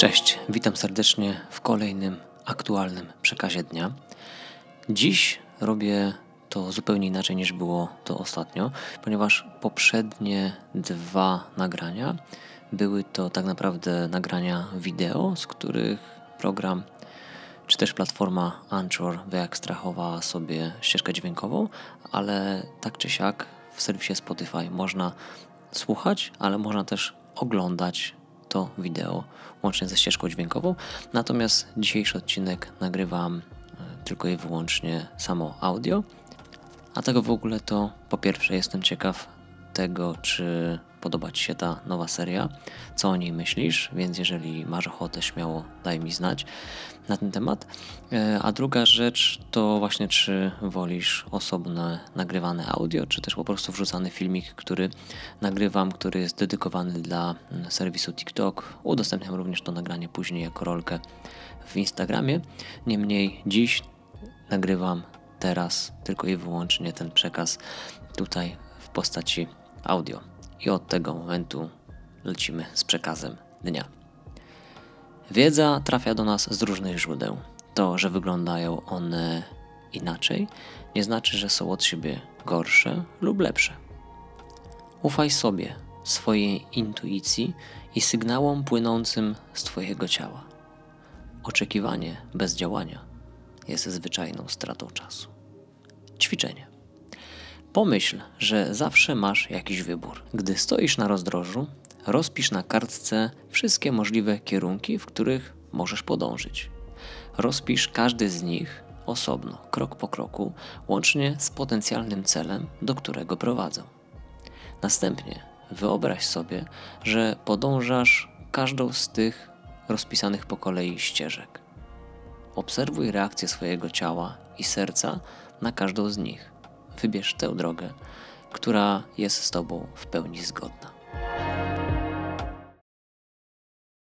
Cześć, witam serdecznie w kolejnym aktualnym przekazie dnia. Dziś robię to zupełnie inaczej niż było to ostatnio, ponieważ poprzednie dwa nagrania były to tak naprawdę nagrania wideo, z których program czy też platforma Anchor wyekstrahowała sobie ścieżkę dźwiękową, ale tak czy siak w serwisie Spotify można słuchać, ale można też oglądać to wideo łącznie ze ścieżką dźwiękową. Natomiast dzisiejszy odcinek nagrywam e, tylko i wyłącznie samo audio. A tego w ogóle to po pierwsze jestem ciekaw tego, czy podoba Ci się ta nowa seria, co o niej myślisz, więc jeżeli masz ochotę, śmiało daj mi znać na ten temat. E, a druga rzecz to właśnie, czy wolisz osobne nagrywane audio, czy też po prostu wrzucany filmik, który nagrywam, który jest dedykowany dla mm, serwisu TikTok. Udostępniam również to nagranie później jako rolkę w Instagramie. Niemniej dziś nagrywam teraz tylko i wyłącznie ten przekaz tutaj w postaci audio. I od tego momentu lecimy z przekazem dnia. Wiedza trafia do nas z różnych źródeł. To, że wyglądają one inaczej, nie znaczy, że są od siebie gorsze lub lepsze. Ufaj sobie, swojej intuicji i sygnałom płynącym z Twojego ciała. Oczekiwanie bez działania jest zwyczajną stratą czasu. Ćwiczenie. Pomyśl, że zawsze masz jakiś wybór. Gdy stoisz na rozdrożu, rozpisz na kartce wszystkie możliwe kierunki, w których możesz podążyć. Rozpisz każdy z nich osobno, krok po kroku, łącznie z potencjalnym celem, do którego prowadzą. Następnie wyobraź sobie, że podążasz każdą z tych rozpisanych po kolei ścieżek. Obserwuj reakcję swojego ciała i serca na każdą z nich. Wybierz tę drogę, która jest z Tobą w pełni zgodna.